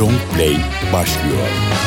Long Play başlıyor.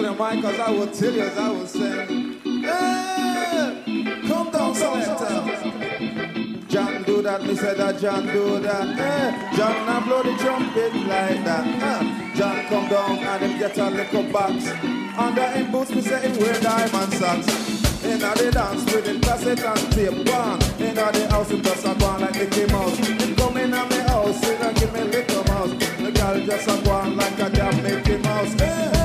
Derek Carey to the mic, cause I will tell you as I will saying. Hey, come down, selector. John do that, me said that John do that. Hey, John now blow the trumpet like that. Uh, John come down and him get a little box. Under him boots, me say him wear diamond socks. Inna the dance with the cassette and tape one. Inna the house, him just a go on like Mickey Mouse. Him come inna me house, don't give me little mouse. The girl just a go on like a damn Mickey Mouse. Hey,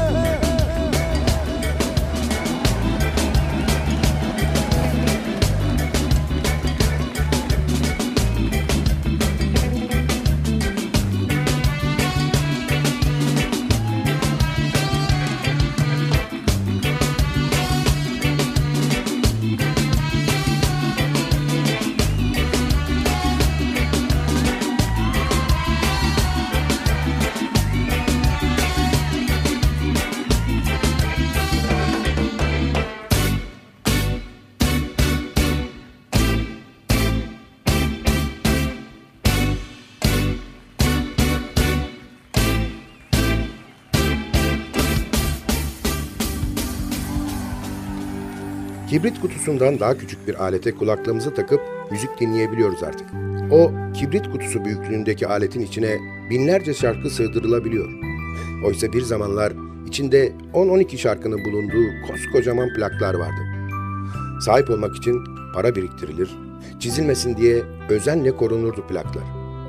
Kibrit kutusundan daha küçük bir alete kulaklığımızı takıp müzik dinleyebiliyoruz artık. O kibrit kutusu büyüklüğündeki aletin içine binlerce şarkı sığdırılabiliyor. Oysa bir zamanlar içinde 10-12 şarkının bulunduğu koskocaman plaklar vardı. Sahip olmak için para biriktirilir, çizilmesin diye özenle korunurdu plaklar.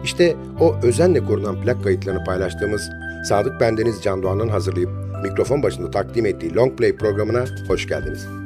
İşte o özenle korunan plak kayıtlarını paylaştığımız Sadık Bendeniz Can Doğan'ın hazırlayıp mikrofon başında takdim ettiği Long Play programına hoş geldiniz.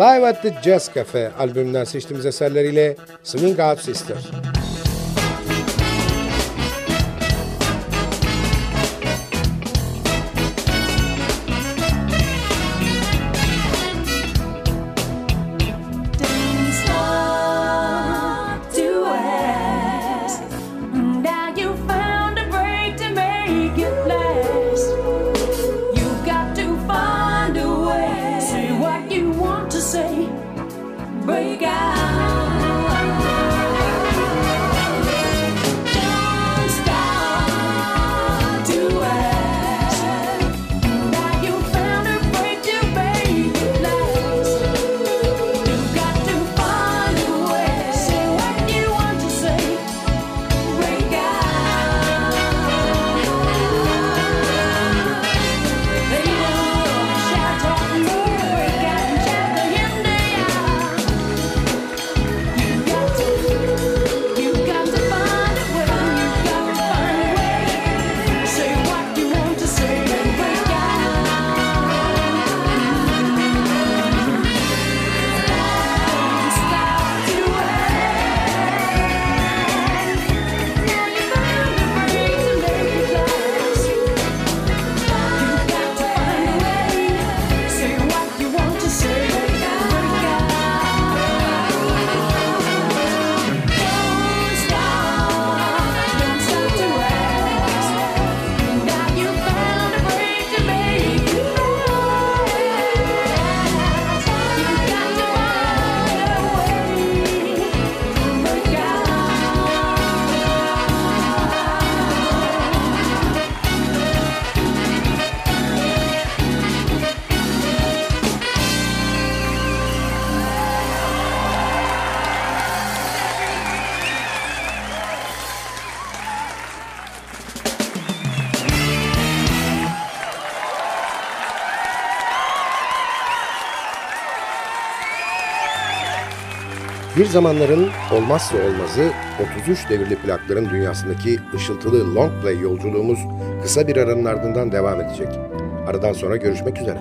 Live at the Jazz Cafe albümünden seçtiğimiz eserleriyle Swing Out Sister. Bir zamanların olmazsa olmazı 33 devirli plakların dünyasındaki ışıltılı long play yolculuğumuz kısa bir aranın ardından devam edecek. Aradan sonra görüşmek üzere.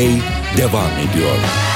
Play devam ediyor.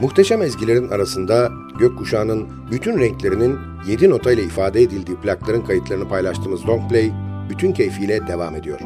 Muhteşem ezgilerin arasında gökkuşağının bütün renklerinin 7 notayla ifade edildiği plakların kayıtlarını paylaştığımız Long Play bütün keyfiyle devam ediyor.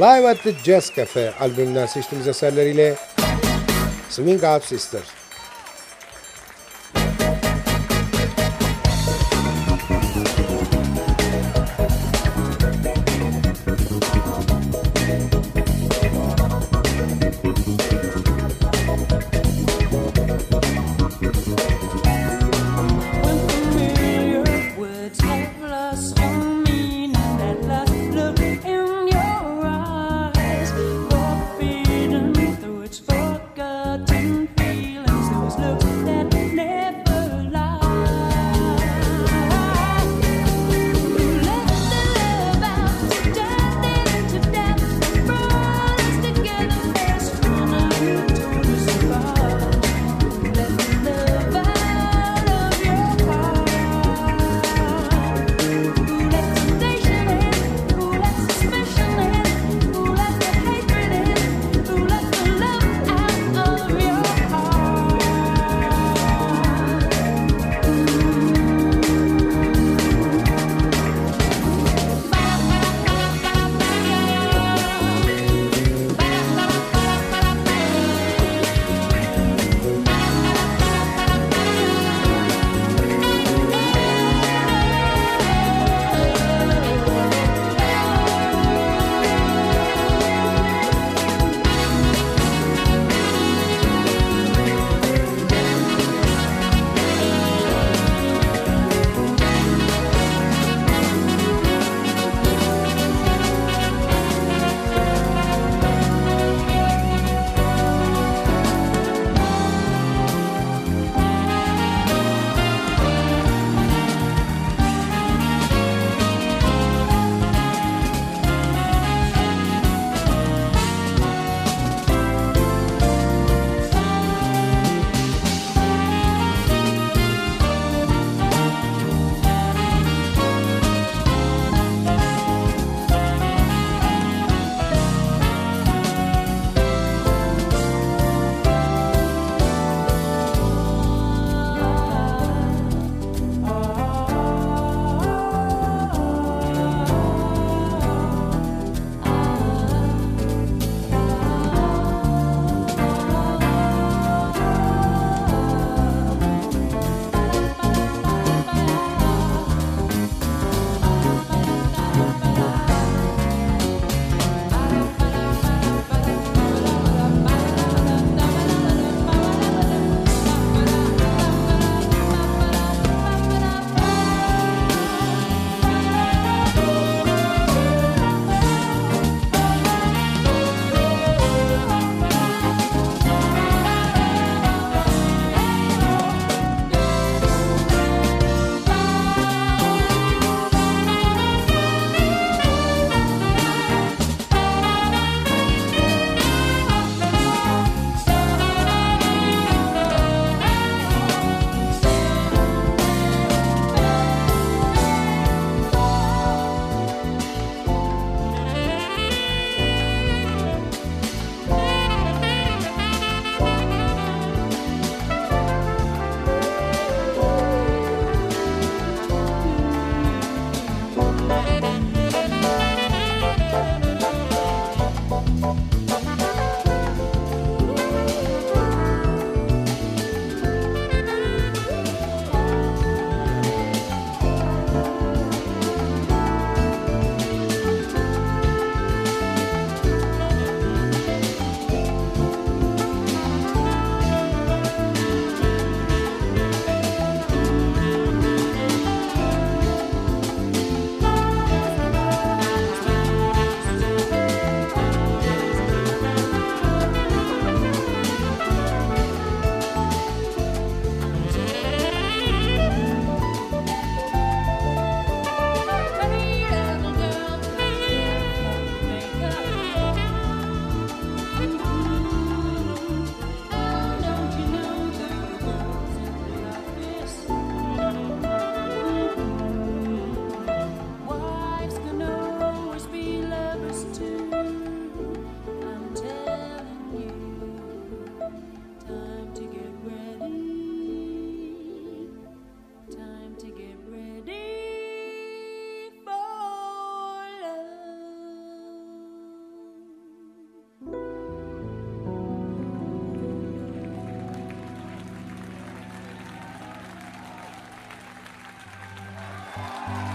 Live at the Jazz Cafe albümünden seçtiğimiz eserleriyle Swing Out Sister.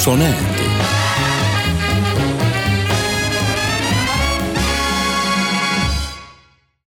Long Play sona erdi.